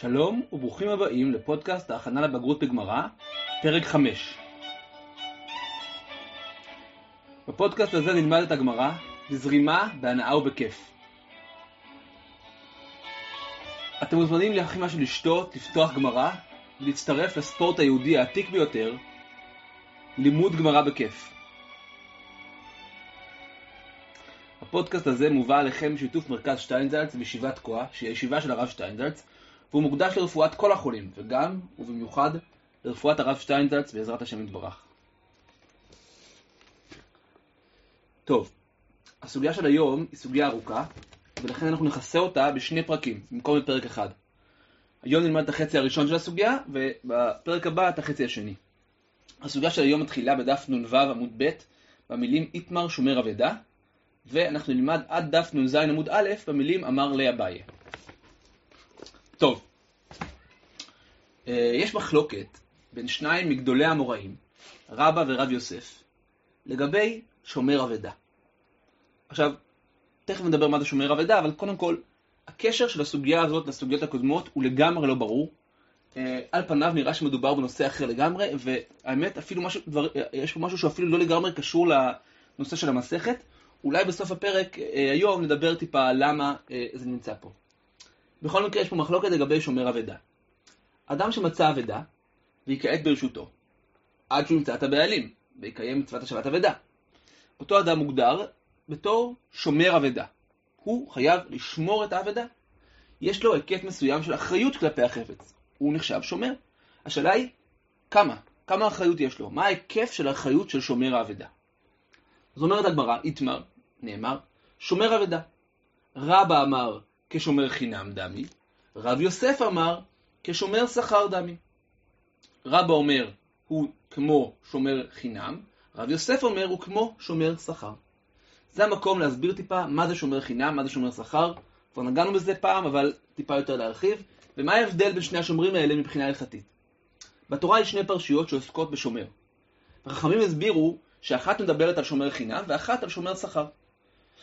שלום וברוכים הבאים לפודקאסט ההכנה לבגרות בגמרא, פרק 5. בפודקאסט הזה נלמד את הגמרא בזרימה, בהנאה ובכיף. אתם מוזמנים להכין משהו לשתות, לפתוח גמרא ולהצטרף לספורט היהודי העתיק ביותר, לימוד גמרא בכיף. הפודקאסט הזה מובא עליכם בשיתוף מרכז שטיינזלץ וישיבת תקוע, שהיא הישיבה של הרב שטיינזלץ, והוא מוקדש לרפואת כל החולים, וגם, ובמיוחד, לרפואת הרב שטיינזלץ בעזרת השם יתברך. טוב, הסוגיה של היום היא סוגיה ארוכה, ולכן אנחנו נכסה אותה בשני פרקים, במקום בפרק אחד. היום נלמד את החצי הראשון של הסוגיה, ובפרק הבא את החצי השני. הסוגיה של היום מתחילה בדף נ"ו עמוד ב', במילים איתמר שומר אבדה, ואנחנו נלמד עד דף נ"ז עמוד א', במילים אמר לאביי. טוב, יש מחלוקת בין שניים מגדולי המוראים, רבא ורב יוסף, לגבי שומר אבדה. עכשיו, תכף נדבר מה זה שומר אבדה, אבל קודם כל, הקשר של הסוגיה הזאת לסוגיות הקודמות הוא לגמרי לא ברור. אה, על פניו נראה שמדובר בנושא אחר לגמרי, והאמת, אפילו משהו, דבר, אה, יש פה משהו שאפילו לא לגמרי קשור לנושא של המסכת. אולי בסוף הפרק היום נדבר טיפה למה זה נמצא פה. בכל מקרה יש פה מחלוקת לגבי שומר אבדה. אדם שמצא אבדה, ויקעט ברשותו, עד שהוא ימצא את הבעלים, ויקיים מצוות השבת אבדה. אותו אדם מוגדר בתור שומר אבדה. הוא חייב לשמור את האבדה. יש לו היקף מסוים של אחריות כלפי החפץ. הוא נחשב שומר. השאלה היא, כמה? כמה אחריות יש לו? מה ההיקף של האחריות של שומר האבדה? זאת אומרת הגמרא, איתמר, נאמר, שומר אבדה. רבא אמר, כשומר חינם דמי, רב יוסף אמר כשומר שכר דמי. רבא אומר הוא כמו שומר חינם, רב יוסף אומר הוא כמו שומר שכר. זה המקום להסביר טיפה מה זה שומר חינם, מה זה שומר שכר. כבר נגענו בזה פעם, אבל טיפה יותר להרחיב. ומה ההבדל בין שני השומרים האלה מבחינה הלכתית? בתורה יש שני פרשיות שעוסקות בשומר. החכמים הסבירו שאחת מדברת על שומר חינם ואחת על שומר שכר.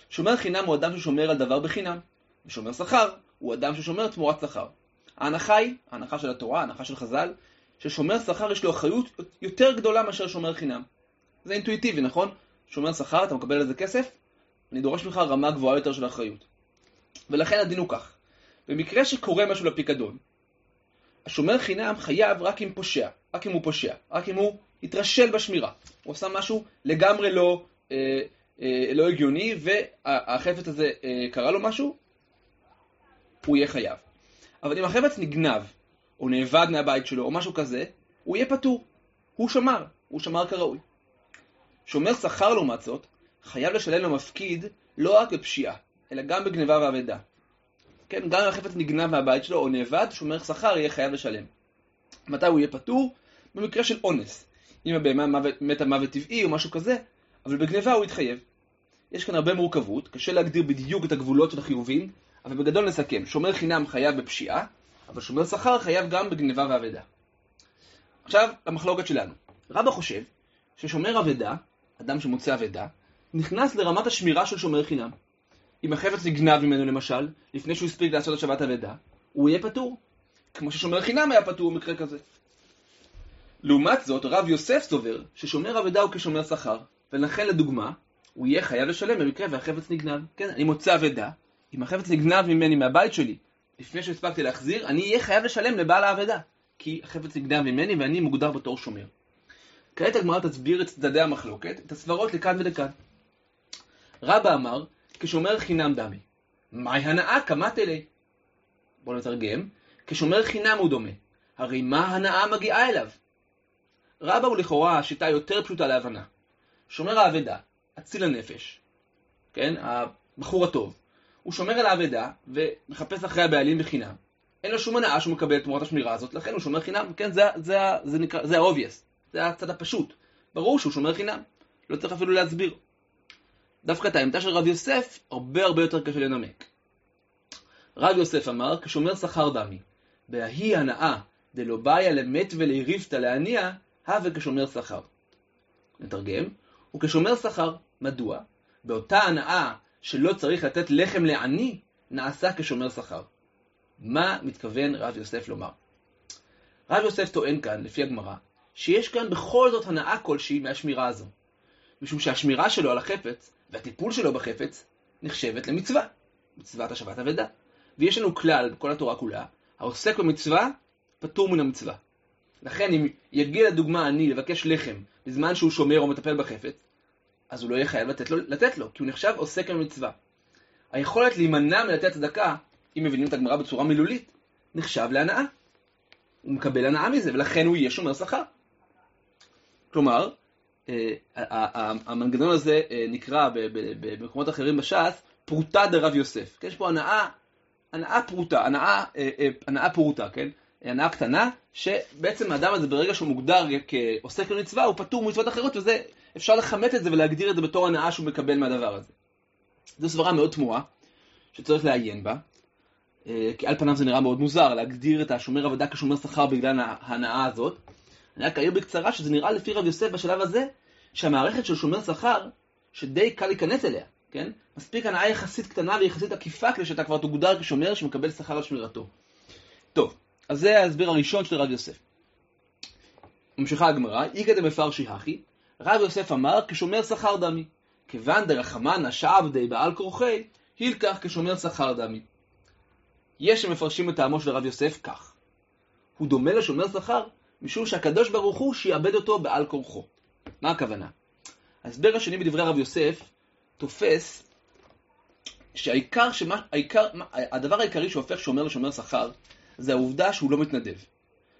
שומר חינם הוא אדם ששומר על דבר בחינם. ושומר שכר הוא אדם ששומר תמורת שכר. ההנחה היא, ההנחה של התורה, ההנחה של חז"ל, ששומר שכר יש לו אחריות יותר גדולה מאשר שומר חינם. זה אינטואיטיבי, נכון? שומר שכר, אתה מקבל על זה כסף, אני דורש ממך רמה גבוהה יותר של אחריות. ולכן הדין הוא כך, במקרה שקורה משהו לפיקדון, השומר חינם חייב רק אם פושע, רק אם הוא פושע, רק אם הוא התרשל בשמירה. הוא עשה משהו לגמרי לא, אה, אה, לא הגיוני, והחפץ הזה אה, קרה לו משהו, הוא יהיה חייב. אבל אם החפץ נגנב, או נאבד מהבית שלו, או משהו כזה, הוא יהיה פטור. הוא שמר, הוא שמר כראוי. שומר שכר לעומת זאת, חייב לשלם למפקיד לא רק בפשיעה, אלא גם בגניבה ואבדה. כן, גם אם החפץ נגנב מהבית שלו או נאבד, שומר שכר יהיה חייב לשלם. מתי הוא יהיה פטור? במקרה של אונס. אם הבהמה מתה מוות טבעי או משהו כזה, אבל בגניבה הוא יתחייב. יש כאן הרבה מורכבות, קשה להגדיר בדיוק את הגבולות של החיובים, אבל בגדול נסכם, שומר חינם חייב בפשיעה, אבל שומר שכר חייב גם בגניבה ואבדה. עכשיו, למחלוקת שלנו. רבא חושב ששומר אבדה, אדם שמוצא אבדה, נכנס לרמת השמירה של שומר חינם. אם החפץ נגנב ממנו למשל, לפני שהוא הספיק לעשות את שבת אבדה, הוא יהיה פטור. כמו ששומר חינם היה פטור במקרה כזה. לעומת זאת, רב יוסף סובר ששומר אבדה הוא כשומר שכר, ולכן לדוגמה, הוא יהיה חייב לשלם במקרה והחפץ נגנב. כן, אני מוצא אבדה, אם החפץ נגנב ממני מהבית שלי לפני שהספקתי להחזיר, אני אהיה חייב לשלם לבעל האבדה, כי החפץ נגנב ממני ואני מוגדר בתור שומר. כעת הגמרא תסביר את צדדי המחלוקת, את הסברות לכאן ולכאן. רבא אמר, כשומר חינם דמי. מהי הנאה קמת אלי? בואו נתרגם, כשומר חינם הוא דומה. הרי מה הנאה מגיעה אליו? רבא הוא לכאורה השיטה יותר פשוטה להבנה. שומר האבדה, אציל הנפש, כן, הבחור הטוב, הוא שומר על האבדה ומחפש אחרי הבעלים בחינם. אין לו שום הנאה שהוא מקבל תמורת השמירה הזאת, לכן הוא שומר חינם. כן, זה, זה, זה נקרא, זה ה-obvious, זה הצד הפשוט. ברור שהוא שומר חינם, לא צריך אפילו להסביר. דווקא את העמדה של רב יוסף, הרבה הרבה יותר קשה לנמק. רב יוסף אמר, כשומר שכר דמי, בהאי הנאה דלא באיה למת ולריבתא להניע, הווה כשומר שכר. נתרגם, וכשומר שכר, מדוע? באותה הנאה שלא צריך לתת לחם לעני, נעשה כשומר שכר. מה מתכוון רב יוסף לומר? רב יוסף טוען כאן, לפי הגמרא, שיש כאן בכל זאת הנאה כלשהי מהשמירה הזו. משום שהשמירה שלו על החפץ והטיפול שלו בחפץ נחשבת למצווה, מצוות השבת אבדה. ויש לנו כלל בכל התורה כולה, העוסק במצווה פטור מן המצווה. לכן אם יגיע לדוגמה אני לבקש לחם בזמן שהוא שומר או מטפל בחפץ, אז הוא לא יהיה חייב לתת לו, לתת לו כי הוא נחשב עוסק במצווה. היכולת להימנע מלתת צדקה, אם מבינים את הגמרא בצורה מילולית, נחשב להנאה. הוא מקבל הנאה מזה, ולכן הוא יהיה שומר שכר. כלומר, אה, המנגנון הזה אה, נקרא במקומות אחרים בש"ס פרוטה דרב יוסף. יש פה הנאה, הנאה פרוטה, הנאה, אה, הנאה פרוטה, כן? הנאה קטנה, שבעצם האדם הזה ברגע שהוא מוגדר כעוסק במצווה, הוא פטור ממצוות אחרות, וזה, אפשר לכמת את זה ולהגדיר את זה בתור הנאה שהוא מקבל מהדבר הזה. זו סברה מאוד תמוהה, שצריך לעיין בה, כי על פניו זה נראה מאוד מוזר, להגדיר את השומר עבודה כשומר שכר בגלל ההנאה הזאת. אני רק אעיר בקצרה שזה נראה לפי רב יוסף בשלב הזה, שהמערכת של שומר שכר, שדי קל להיכנס אליה, כן? מספיק הנאה יחסית קטנה ויחסית עקיפה כדי שאתה כבר תוגדר כשומר שמקבל שכר על שמירתו. טוב, אז זה ההסבר הראשון של רב יוסף. ממשיכה הגמרא, איכא דמפרשי הכי, רב יוסף אמר כשומר שכר דמי. כיוון דרחמנא שעבדי בעל כורחי, הילקח כשומר שכר דמי. יש שמפרשים את טעמו של רב יוסף כך. הוא דומה לשומר שכר משום שהקדוש ברוך הוא שיעבד אותו בעל כורחו. מה הכוונה? ההסבר השני בדברי הרב יוסף תופס שהעיקר, שמה, העיקר, הדבר העיקרי שהופך שומר לשומר שכר זה העובדה שהוא לא מתנדב.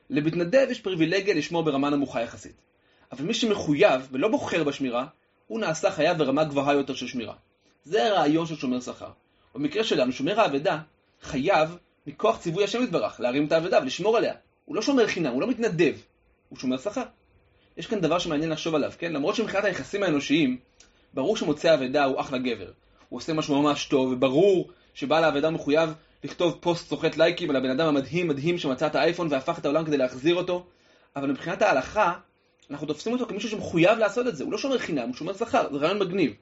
למתנדב יש פריבילגיה לשמור ברמה נמוכה יחסית. אבל מי שמחויב ולא בוחר בשמירה, הוא נעשה חייב ברמה גבוהה יותר של שמירה. זה הרעיון של שומר שכר. במקרה שלנו, שומר האבדה חייב מכוח ציווי השם יתברך להרים את האבדה ולשמור עליה. הוא לא שומר חינם, הוא לא מתנדב, הוא שומר שכר. יש כאן דבר שמעניין לחשוב עליו, כן? למרות שמבחינת היחסים האנושיים, ברור שמוצא אבדה הוא אחלה גבר. הוא עושה משהו ממש טוב, וברור שבעל האבדה מחויב לכתוב פוסט סוחט לייקים על הבן אדם המדהים מדהים שמצא את האייפון והפך את העולם כדי להחזיר אותו, אבל מבחינת ההלכה, אנחנו תופסים אותו כמישהו שמחויב לעשות את זה. הוא לא שומר חינם, הוא שומר שכר, זה רעיון מגניב.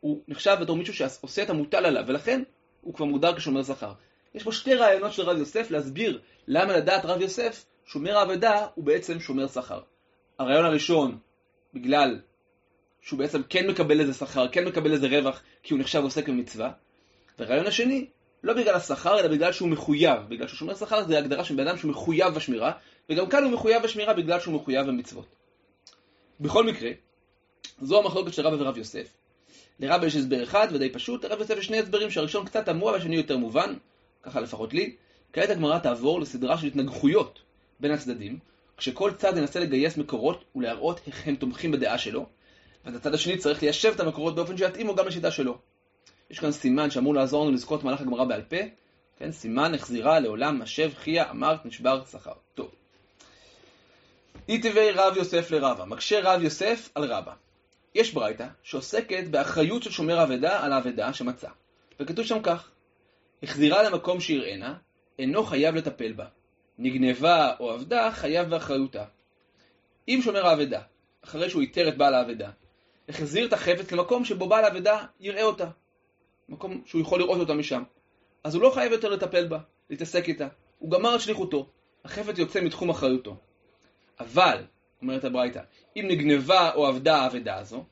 הוא נחשב בתור מישהו שעושה את המוטל עליו, ולכן הוא כבר מוגדר כשומר שכר. יש פה שתי רעיונות של רב יוסף להסביר למה לדעת רב יוסף שומר האבדה הוא בעצם שומר שכר. הרעיון הראשון, בגלל שהוא בעצם כן מקבל איזה שכר, כן מקבל איזה רווח, כי הוא נחשב עוסק במצווה. והרעיון השני, לא בגלל השכר, אלא בגלל שהוא מחויב. בגלל שהוא שומר שכר זה הגדרה של בן אדם שהוא מחויב בשמירה, וגם כאן הוא מחויב בשמירה בגלל שהוא מחויב במצוות. בכל מקרה, זו המחלוקת של רבא ורב יוסף. לרבא יש הסבר אחד ודי פשוט, לרב יוסף יש שני הסברים שהראשון קצת תמוה והשני יותר מובן, ככה לפחות לי. כעת הגמרא תעבור לסדרה של התנגחויות בין הצדדים, כשכל צד ינסה לגייס מקורות ולהראות איך הם תומכים בדעה שלו, ואת הצד השני צריך ליישב את המקורות באופן שיתאימו גם לשיטה שלו. יש כאן סימן שאמור לעזור לנו לזכות מהלך הגמרא בעל פה, כן, סימן החזירה לעולם השב חיה אמרת נשבר שכר. טוב. איתיבי רב יוסף לרבה, מקשה רב יוסף על רבה. יש ברייתא שעוסקת באחריות של שומר אבדה על האבדה שמצא, וכתוב שם כך: החזירה למקום שיראנה, אינו חייב לטפל בה. נגנבה או עבדה, חייב באחריותה. אם שומר האבדה, אחרי שהוא איתר את בעל האבדה, החזיר את החפץ למקום שבו בעל האבדה יראה אותה. מקום שהוא יכול לראות אותה משם. אז הוא לא חייב יותר לטפל בה, להתעסק איתה. הוא גמר את שליחותו. החפץ יוצא מתחום אחריותו. אבל, אומרת הברייתא, אם נגנבה או עבדה האבדה הזו,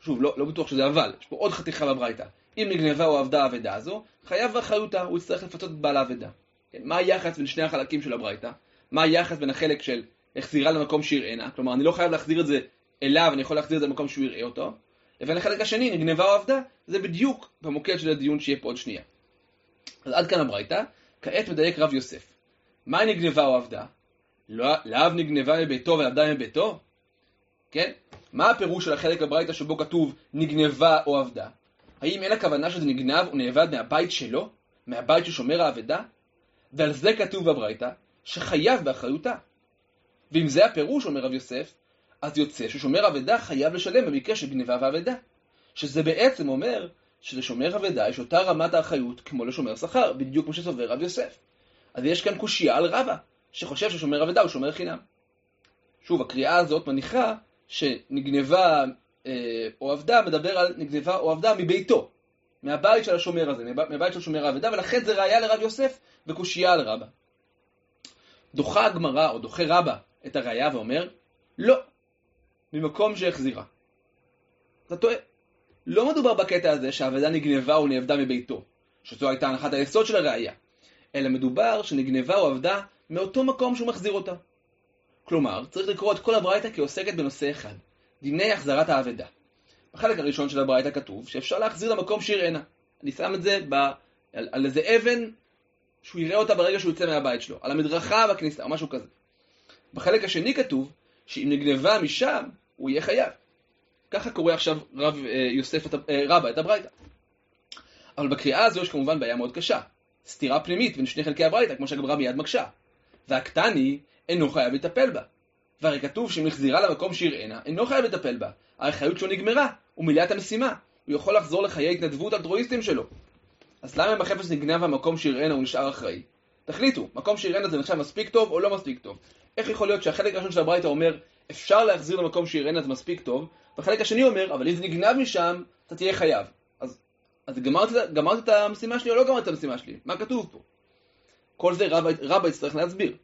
שוב, לא, לא בטוח שזה אבל, יש פה עוד חתיכה בברייתא. אם נגנבה או עבדה האבדה הזו, חייב באחריותה, הוא יצטרך לפצות את בעל האבדה. כן, מה היחס בין שני החלקים של הברייתא? מה היחס בין החלק של החזירה למקום שיראנה, כלומר אני לא חייב להחזיר את זה אליו, אני יכול להחזיר את זה למקום שהוא יראה אותו, לבין החלק השני, נגנבה או עבדה, זה בדיוק במוקד של הדיון שיהיה פה עוד שנייה. אז עד כאן הברייתא, כעת מדייק רב יוסף. מהי נגנבה או עבדה? לא, לאו נגנבה מביתו ועבדה מביתו? כן? מה הפירוש של החלק בברייתא שבו כתוב נגנבה או עבדה? האם אין הכוונה שזה נגנב או נאבד מהבית שלו? מהבית ששומר האבדה? ועל זה כתוב בברייתא, שחייב באחריותה. ואם זה הפירוש, אומר רב יוסף, אז יוצא ששומר אבדה חייב לשלם במקרה של גניבה ואבדה. שזה בעצם אומר שלשומר אבדה יש אותה רמת האחריות כמו לשומר שכר, בדיוק כמו שסובר רב יוסף. אז יש כאן קושייה על רבה, שחושב ששומר אבדה הוא שומר חינם. שוב, הקריאה הזאת מניחה שנגנבה אה, או עבדה מדבר על נגנבה או עבדה מביתו. מהבית של השומר הזה, מהבית של שומר האבדה, ולכן זה ראיה לרב יוסף וקושייה על רבא. דוחה הגמרא, או דוחה רבא, את הראיה ואומר, לא, ממקום שהחזירה. אתה טועה. לא מדובר בקטע הזה שהאבדה נגנבה או נאבדה מביתו, שזו הייתה הנחת היסוד של הראייה, אלא מדובר שנגנבה או אבדה מאותו מקום שהוא מחזיר אותה. כלומר, צריך לקרוא את כל הברייתא כעוסקת בנושא אחד, דיני החזרת האבדה. בחלק הראשון של הברייתא כתוב שאפשר להחזיר למקום שיראנה. אני שם את זה ב... על, על איזה אבן שהוא יראה אותה ברגע שהוא יוצא מהבית שלו, על המדרכה בכניסה או משהו כזה. בחלק השני כתוב שאם נגנבה משם, הוא יהיה חייב. ככה קורא עכשיו רב אה, יוסף אה, רבא את הברייתא. אבל בקריאה הזו יש כמובן בעיה מאוד קשה. סתירה פנימית בין שני חלקי הברייתא, כמו שהגמרא מיד מקשה. והקטני אינו חייב לטפל בה. והרי כתוב שאם החזירה למקום שיראנה, אינו חייב לטפל בה. האחריות שלו נגמרה, הוא מילא את המשימה. הוא יכול לחזור לחיי התנדבות אלטרואיסטים שלו. אז למה אם החפץ נגנב במקום שיראנה הוא נשאר אחראי? תחליטו, מקום שיראנה זה נחשב מספיק טוב או לא מספיק טוב. איך יכול להיות שהחלק הראשון של הברייתא אומר אפשר להחזיר למקום שיראנה זה מספיק טוב, והחלק השני אומר אבל אם זה נגנב משם אתה תהיה חייב. אז, אז גמרת, גמרת את המשימה שלי או לא גמרת את המשימה שלי? מה כתוב פה? כל זה רבא, רבא יצטרך להסביר.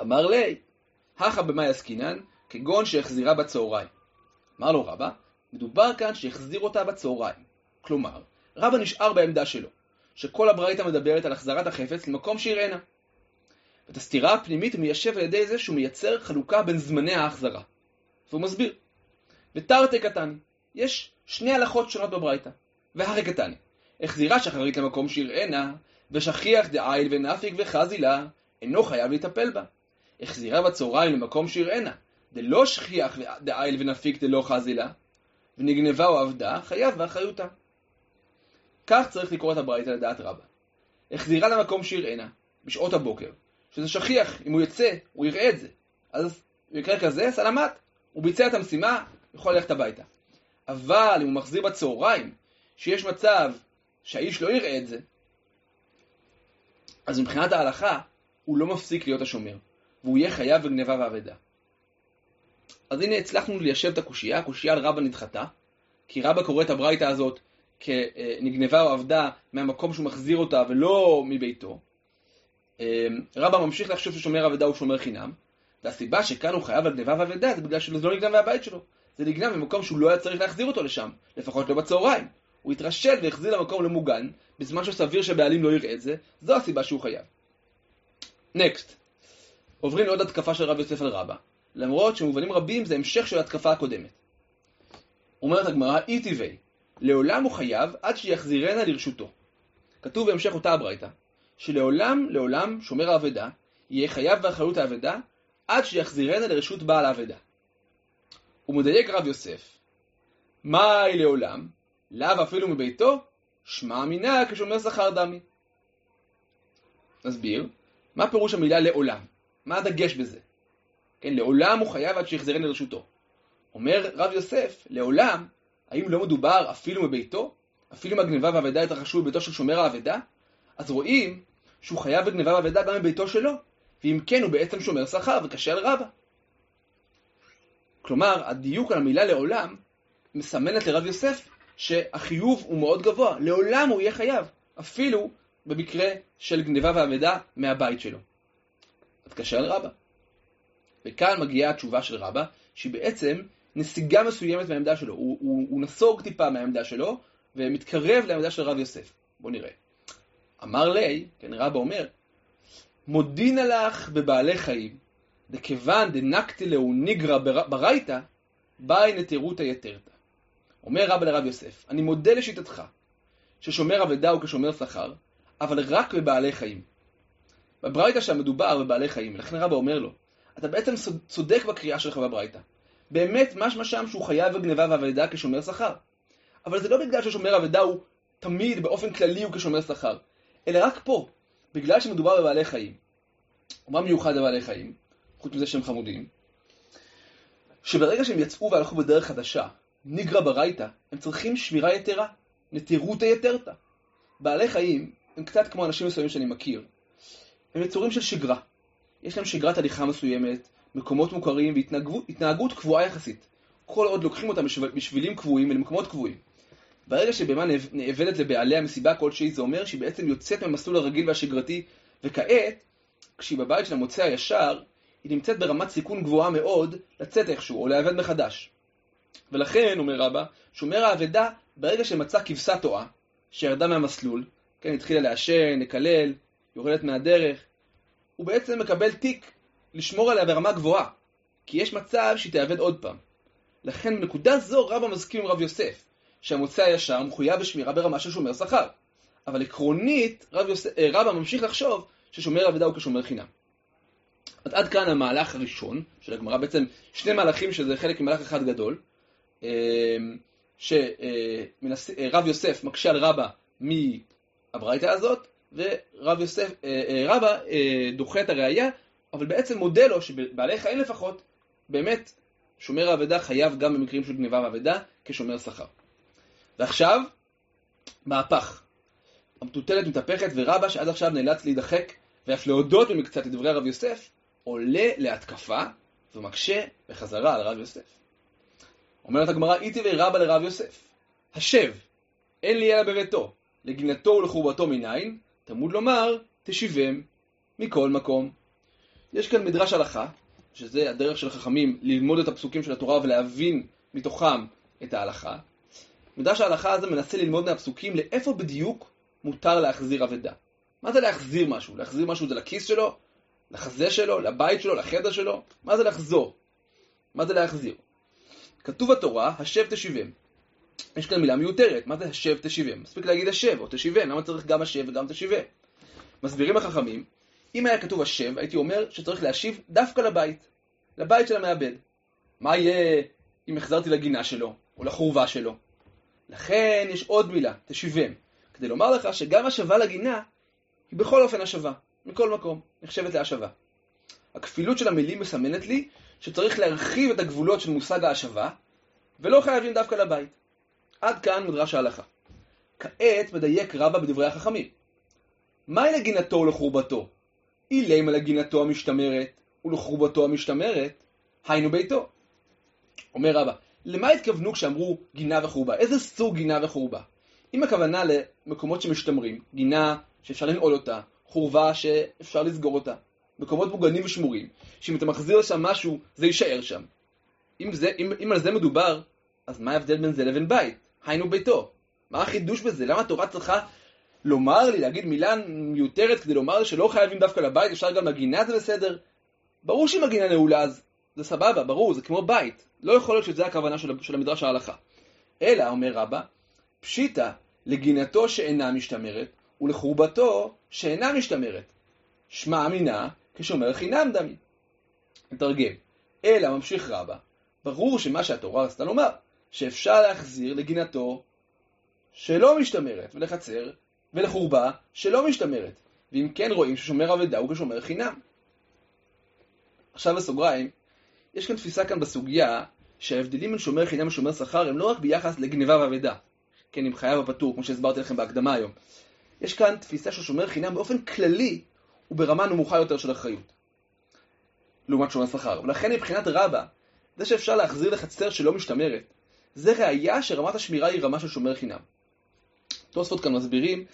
אמר לי, הכה במאי עסקינן, כגון שהחזירה בצהריים. אמר לו רבא, מדובר כאן שהחזיר אותה בצהריים. כלומר, רבא נשאר בעמדה שלו, שכל הברייתא מדברת על החזרת החפץ למקום שיראנה. ואת הסתירה הפנימית הוא מיישב על ידי זה שהוא מייצר חלוקה בין זמני ההחזרה. והוא מסביר. ותרתי קטני, יש שני הלכות שונות בברייתא. והרי קטני, החזירה שחרית למקום שיראנה, ושכיח דעיל ונפיק וחזילה, אינו חייב לטפל בה. החזירה בצהריים למקום שיראנה, דלא שכיח דעיל ונפיק דלא חזילה, ונגנבה או עבדה, חייב באחריותה. כך צריך לקרוא את הברייתא לדעת רבה. החזירה למקום שיראנה, בשעות הבוקר, שזה שכיח, אם הוא יצא, הוא יראה את זה. אז במקרה כזה, סלמת, הוא ביצע את המשימה, יכול ללכת הביתה. אבל אם הוא מחזיר בצהריים, שיש מצב שהאיש לא יראה את זה, אז מבחינת ההלכה, הוא לא מפסיק להיות השומר, והוא יהיה חייב בגניבה ואבדה. אז הנה הצלחנו ליישב את הקושייה, הקושייה על רבא נדחתה, כי רבא קורא את הברייתא הזאת כנגנבה או אבדה מהמקום שהוא מחזיר אותה ולא מביתו. אמ, רבא ממשיך לחשוב ששומר אבדה הוא שומר חינם, והסיבה שכאן הוא חייב על גניבה ואבדה זה בגלל שזה לא נגנב מהבית שלו. זה נגנב ממקום שהוא לא היה צריך להחזיר אותו לשם, לפחות לא בצהריים. הוא התרשל והחזיר למקום למוגן, בזמן שסביר שהבעלים לא יראה את זה, זו הסיבה שהוא חייב. נקסט. עוברים לעוד התקפה של רב יוסף על רבא, למרות שמובנים רבים זה המשך של התקפה הקודמת. אומרת הגמרא, אי טבעי, לעולם הוא חייב עד שיחזירנה לרשותו. כתוב בהמשך אותה הברייתא, שלעולם לעולם שומר האבדה יהיה חייב באחריות האבדה עד שיחזירנה לרשות בעל האבדה. הוא מדייק רב יוסף, מהי לעולם? לאו אפילו מביתו? שמע מינה כשומר שכר דמי. נסביר, מה פירוש המילה לעולם? מה הדגש בזה? כן, לעולם הוא חייב עד שיחזרנה לרשותו. אומר רב יוסף, לעולם, האם לא מדובר אפילו מביתו? אפילו אם הגניבה והאבדה התרחשו בביתו של שומר האבדה? אז רואים שהוא חייב בגניבה ואבדה גם בביתו שלו, ואם כן הוא בעצם שומר שכר וקשה על רבה. כלומר, הדיוק על המילה לעולם מסמנת לרב יוסף שהחיוב הוא מאוד גבוה, לעולם הוא יהיה חייב, אפילו במקרה של גניבה ואבדה מהבית שלו. אז קשה על רבה. וכאן מגיעה התשובה של רבה, שהיא בעצם נסיגה מסוימת מהעמדה שלו. הוא, הוא, הוא נסוג טיפה מהעמדה שלו, ומתקרב לעמדה של רב יוסף. בואו נראה. אמר לי, כן, רבא אומר, מודינה לך בבעלי חיים, דכיוון דנקתי לאו ניגרא ברייתא, באי נטירותא יתרתא. אומר רבא לרב יוסף, אני מודה לשיטתך, ששומר אבדה הוא כשומר שכר, אבל רק בבעלי חיים. בברייתא שם מדובר בבעלי חיים, לכן רבא אומר לו, אתה בעצם צודק בקריאה שלך בברייתא. באמת משמע שם שהוא חייב בגניבה ואבדה כשומר שכר. אבל זה לא בגלל ששומר אבדה הוא תמיד באופן כללי הוא כשומר שכר, אלא רק פה, בגלל שמדובר בבעלי חיים. ומה מיוחד בבעלי חיים? חוץ מזה שהם חמודים. שברגע שהם יצאו והלכו בדרך חדשה, ניגרא ברייתא, הם צריכים שמירה יתרה, נטירותא יתרתא. בעלי חיים הם קצת כמו אנשים מסוימים שאני מכיר. הם יצורים של שגרה. יש להם שגרת הליכה מסוימת, מקומות מוכרים והתנהגות קבועה יחסית. כל עוד לוקחים אותם בשבילים קבועים ולמקומות קבועים. ברגע שבהמה נאבדת לבעליה מסיבה כלשהי, זה אומר שהיא בעצם יוצאת מהמסלול הרגיל והשגרתי, וכעת, כשהיא בבית של המוצא הישר, היא נמצאת ברמת סיכון גבוהה מאוד לצאת איכשהו, או להיאבד מחדש. ולכן, אומר רבא, שומר האבדה, ברגע שמצא כבשה טועה, שירדה מהמסלול, כן, התחילה לעשן, לקלל, יורדת מהדרך, הוא בעצם מקבל תיק לשמור עליה ברמה גבוהה, כי יש מצב שהיא תאבד עוד פעם. לכן בנקודה זו רבא מסכים עם רב יוסף, שהמוצא הישר מחויב בשמירה ברמה של שומר שכר. אבל עקרונית, רב יוסף, אה, רבא ממשיך לחשוב ששומר אבדה הוא כשומר חינם. עד כאן המהלך הראשון של הגמרא, בעצם שני מהלכים שזה חלק ממהלך אחד גדול, שרב יוסף מקשה על רבא מהברייתא הזאת, ורב יוסף, אה, רבא דוחה את הראייה, אבל בעצם מודה לו שבעלי חיים לפחות, באמת שומר האבדה חייב גם במקרים של גניבה ואבדה כשומר שכר. ועכשיו, מהפך. המטוטלת מתהפכת ורבא שעד עכשיו נאלץ להידחק ואף להודות במקצת לדברי הרב יוסף, עולה להתקפה ומקשה בחזרה על רב יוסף. אומרת הגמרא, איתי ורבא לרב יוסף, השב, אין לי אלא בביתו, לגינתו ולחורבתו מניין, תמוד לומר, תשיבם מכל מקום. יש כאן מדרש הלכה, שזה הדרך של החכמים ללמוד את הפסוקים של התורה ולהבין מתוכם את ההלכה. מדרש ההלכה הזה מנסה ללמוד מהפסוקים לאיפה בדיוק מותר להחזיר אבדה. מה זה להחזיר משהו? להחזיר משהו זה לכיס שלו? לחזה שלו? לבית שלו? לחדר שלו? מה זה לחזור? מה זה להחזיר? כתוב בתורה, השב תשיבם. יש כאן מילה מיותרת, מה זה השב תשיבם? מספיק להגיד השב או תשיבם, למה צריך גם השב וגם תשיבם? מסבירים החכמים, אם היה כתוב השב, הייתי אומר שצריך להשיב דווקא לבית, לבית של המעבד. מה יהיה אם החזרתי לגינה שלו, או לחורבה שלו? לכן יש עוד מילה, תשיבם, כדי לומר לך שגם השבה לגינה היא בכל אופן השבה, מכל מקום, נחשבת להשבה. הכפילות של המילים מסמנת לי שצריך להרחיב את הגבולות של מושג ההשבה, ולא חייבים דווקא לבית. עד כאן מדרש ההלכה. כעת מדייק רבא בדברי החכמים. מהי לגינתו ולחורבתו? אילמה לגינתו המשתמרת ולחורבתו המשתמרת, היינו ביתו. אומר רבא, למה התכוונו כשאמרו גינה וחורבה? איזה סוג גינה וחורבה? אם הכוונה למקומות שמשתמרים, גינה שאפשר לנעול אותה, חורבה שאפשר לסגור אותה, מקומות מוגנים ושמורים, שאם אתה מחזיר לשם משהו, זה יישאר שם. אם, זה, אם, אם על זה מדובר, אז מה ההבדל בין זה לבין בית? היינו ביתו. מה החידוש בזה? למה התורה צריכה לומר לי, להגיד מילה מיותרת כדי לומר לי שלא חייבים דווקא לבית, אפשר גם לגינה זה בסדר? ברור שאם הגינה נעולה אז זה סבבה, ברור, זה כמו בית. לא יכול להיות שזה הכוונה של, של המדרש ההלכה. אלא, אומר רבא, פשיטא לגינתו שאינה משתמרת ולחורבתו שאינה משתמרת. שמע אמינה כשומר חינם דמי. נתרגם. אלא, ממשיך רבא, ברור שמה שהתורה רצתה לומר, שאפשר להחזיר לגינתו שלא משתמרת, ולחצר ולחורבה שלא משתמרת. ואם כן רואים ששומר אבדה הוא כשומר חינם. עכשיו בסוגריים, יש כאן תפיסה כאן בסוגיה שההבדלים בין שומר חינם ושומר שכר הם לא רק ביחס לגניבה ואבדה, כן, עם חייו הפטור, כמו שהסברתי לכם בהקדמה היום. יש כאן תפיסה של שומר חינם באופן כללי וברמה נמוכה יותר של אחריות, לעומת שומר שכר. ולכן מבחינת רבה, זה שאפשר להחזיר לחצר שלא משתמרת, זה ראייה שרמת השמירה היא רמה של שומר חינם. תוספות כאן מסבירים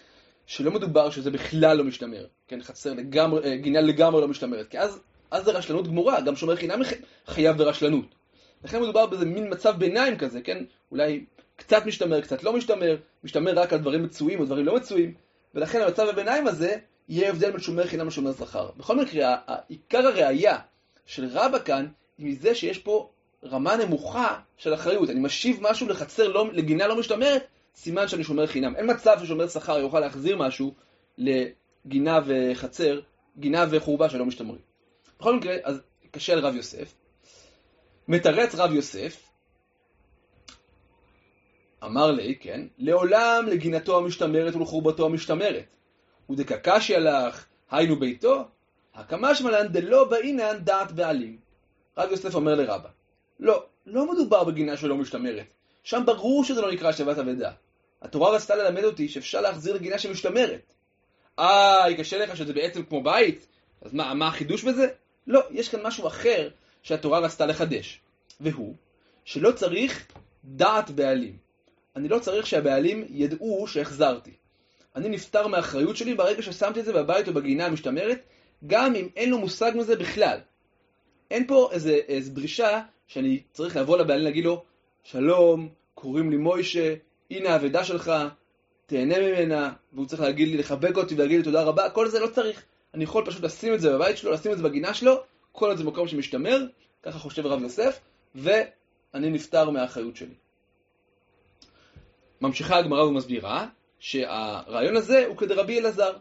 שלא מדובר שזה בכלל לא משתמר, כן, חצר לגמרי, אה, גינה לגמרי לא משתמרת, כי אז, אז זה רשלנות גמורה, גם שומר חינם חייב ברשלנות. לכן מדובר באיזה מין מצב ביניים כזה, כן, אולי קצת משתמר, קצת לא משתמר, משתמר רק על דברים מצויים או דברים לא מצויים, ולכן המצב הביניים הזה יהיה הבדל בין שומר חינם לשומר שכר. בכל מקרה, עיקר הראייה של רבא כאן היא מזה שיש פה רמה נמוכה של אחריות. אני משיב משהו לחצר, לא, לגינה לא משתמרת, סימן שאני שומר חינם. אין מצב ששומר שכר יוכל להחזיר משהו לגינה וחצר, גינה וחורבה שלא משתמרים. בכל מקרה, אז קשה על רב יוסף. מתרץ רב יוסף, אמר לי, כן, לעולם לגינתו המשתמרת ולחורבתו המשתמרת. ודקקשי הלך, היינו ביתו, הקמה שמלן דלא באינן דעת בעלים. רב יוסף אומר לרבא, לא, לא מדובר בגינה שלא משתמרת. שם ברור שזה לא נקרא השבת אבדה. התורה רצתה ללמד אותי שאפשר להחזיר לגינה שמשתמרת. אה, קשה לך שזה בעצם כמו בית? אז מה, מה החידוש בזה? לא, יש כאן משהו אחר שהתורה רצתה לחדש. והוא, שלא צריך דעת בעלים. אני לא צריך שהבעלים ידעו שהחזרתי. אני נפטר מהאחריות שלי ברגע ששמתי את זה בבית או בגינה המשתמרת, גם אם אין לו מושג מזה בכלל. אין פה איזה, איזה דרישה שאני צריך לבוא לבעלים ולהגיד לו, שלום, קוראים לי מוישה, הנה האבדה שלך, תהנה ממנה, והוא צריך להגיד לי, לחבק אותי ולהגיד לי תודה רבה, כל זה לא צריך. אני יכול פשוט לשים את זה בבית שלו, לשים את זה בגינה שלו, כל זה מקום שמשתמר, ככה חושב רב יוסף, ואני נפטר מהאחריות שלי. ממשיכה הגמרא ומסבירה שהרעיון הזה הוא כדרבי אלעזר.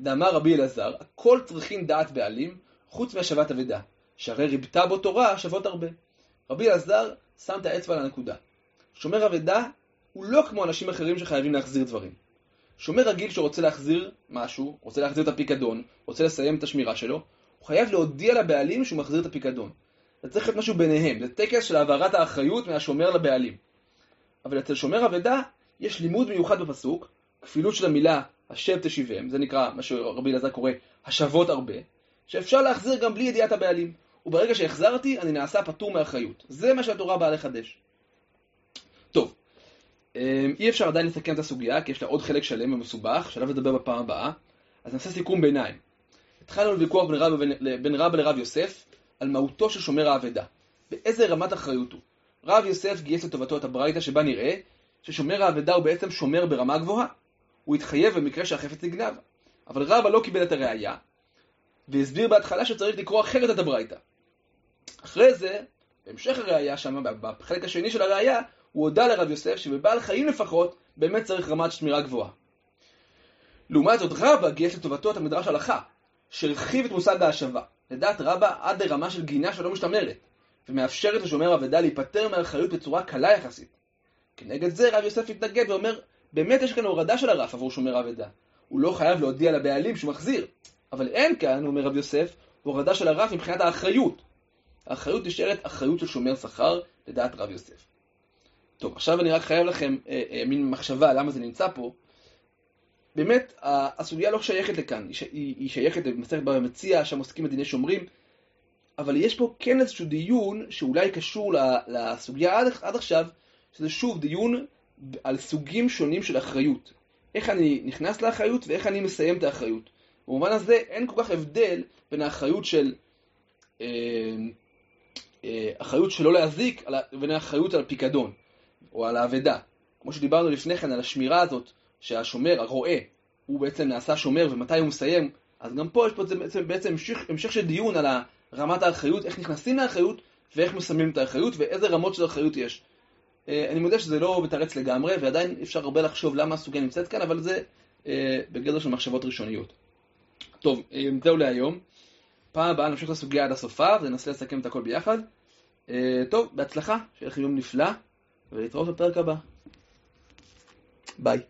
דאמר רבי אלעזר, הכל צריכים דעת בעלים, חוץ מהשבת אבדה, שהרי ריבתה בו תורה שוות הרבה. רבי אלעזר שם את האצבע על הנקודה. שומר אבדה הוא לא כמו אנשים אחרים שחייבים להחזיר דברים. שומר רגיל שרוצה להחזיר משהו, רוצה להחזיר את הפיקדון, רוצה לסיים את השמירה שלו, הוא חייב להודיע לבעלים שהוא מחזיר את הפיקדון. זה צריך להיות משהו ביניהם, זה טקס של העברת האחריות מהשומר לבעלים. אבל אצל שומר אבדה יש לימוד מיוחד בפסוק, כפילות של המילה השב תשיבם, זה נקרא מה שרבי אלעזר קורא השוות הרבה, שאפשר להחזיר גם בלי ידיעת הבעלים. וברגע שהחזרתי, אני נעשה פטור מאחריות. זה מה שהתורה באה לחדש. טוב, אמ, אי אפשר עדיין לסכם את הסוגיה, כי יש לה עוד חלק שלם ומסובך, שעליו נדבר בפעם הבאה, אז נעשה סיכום ביניים. התחלנו לוויכוח בין בין רב לרב יוסף על מהותו של שומר האבדה, באיזה רמת אחריות הוא. רב יוסף גייס לטובתו את הברייתא שבה נראה ששומר האבדה הוא בעצם שומר ברמה גבוהה. הוא התחייב במקרה שהחפץ נגנב. אבל רבא לא קיבל את הראייה, והסביר בהתחלה שצריך לקרוא אחרת את הברייתא. אחרי זה, בהמשך הראייה שם, בחלק השני של הראייה, הוא הודה לרב יוסף שבבעל חיים לפחות, באמת צריך רמת שמירה גבוהה. לעומת זאת רבא גייס לטובתו את המדרש הלכה, שהרחיב את מושג ההשבה. לדעת רבא עד לרמה של גינה שלא משתמרת, ומאפשרת לשומר אבדה להיפטר מאחריות בצורה קלה יחסית. כנגד זה רב יוסף התנגד ואומר, באמת יש כאן הורדה של הרף עבור שומר אבדה. הוא לא חייב להודיע לבעלים שהוא מחזיר. אבל אין כאן, אומר רב יוסף, הורדה של הרף מבחינת האחריות. האחריות נשארת אחריות של שומר שכר, לדעת רב יוסף. טוב, עכשיו אני רק חייב לכם אה, אה, מין מחשבה למה זה נמצא פה. באמת, הסוגיה לא שייכת לכאן, היא, היא, היא שייכת למסכת במציע, שם עוסקים בדיני שומרים, אבל יש פה כן איזשהו דיון שאולי קשור לסוגיה עד, עד עכשיו, שזה שוב דיון על סוגים שונים של אחריות. איך אני נכנס לאחריות ואיך אני מסיים את האחריות. במובן הזה אין כל כך הבדל בין האחריות של אה, אה, אחריות שלא להזיק לבין האחריות על הפיקדון או על האבדה. כמו שדיברנו לפני כן על השמירה הזאת שהשומר, הרועה, הוא בעצם נעשה שומר ומתי הוא מסיים, אז גם פה יש פה בעצם, בעצם המשך, המשך של דיון על רמת האחריות, איך נכנסים לאחריות ואיך מסיימים את האחריות ואיזה רמות של אחריות יש. אה, אני מודה שזה לא מתרץ לגמרי, ועדיין אפשר הרבה לחשוב למה הסוגיה נמצאת כאן, אבל זה אה, בגדר של מחשבות ראשוניות. טוב, אה, זהו להיום. פעם הבאה נמשיך לסוגיה עד הסופה, וננסה לסכם את הכל ביחד. טוב, בהצלחה, שיהיה לכם יום נפלא, ולהתראות בפרק הבא. ביי.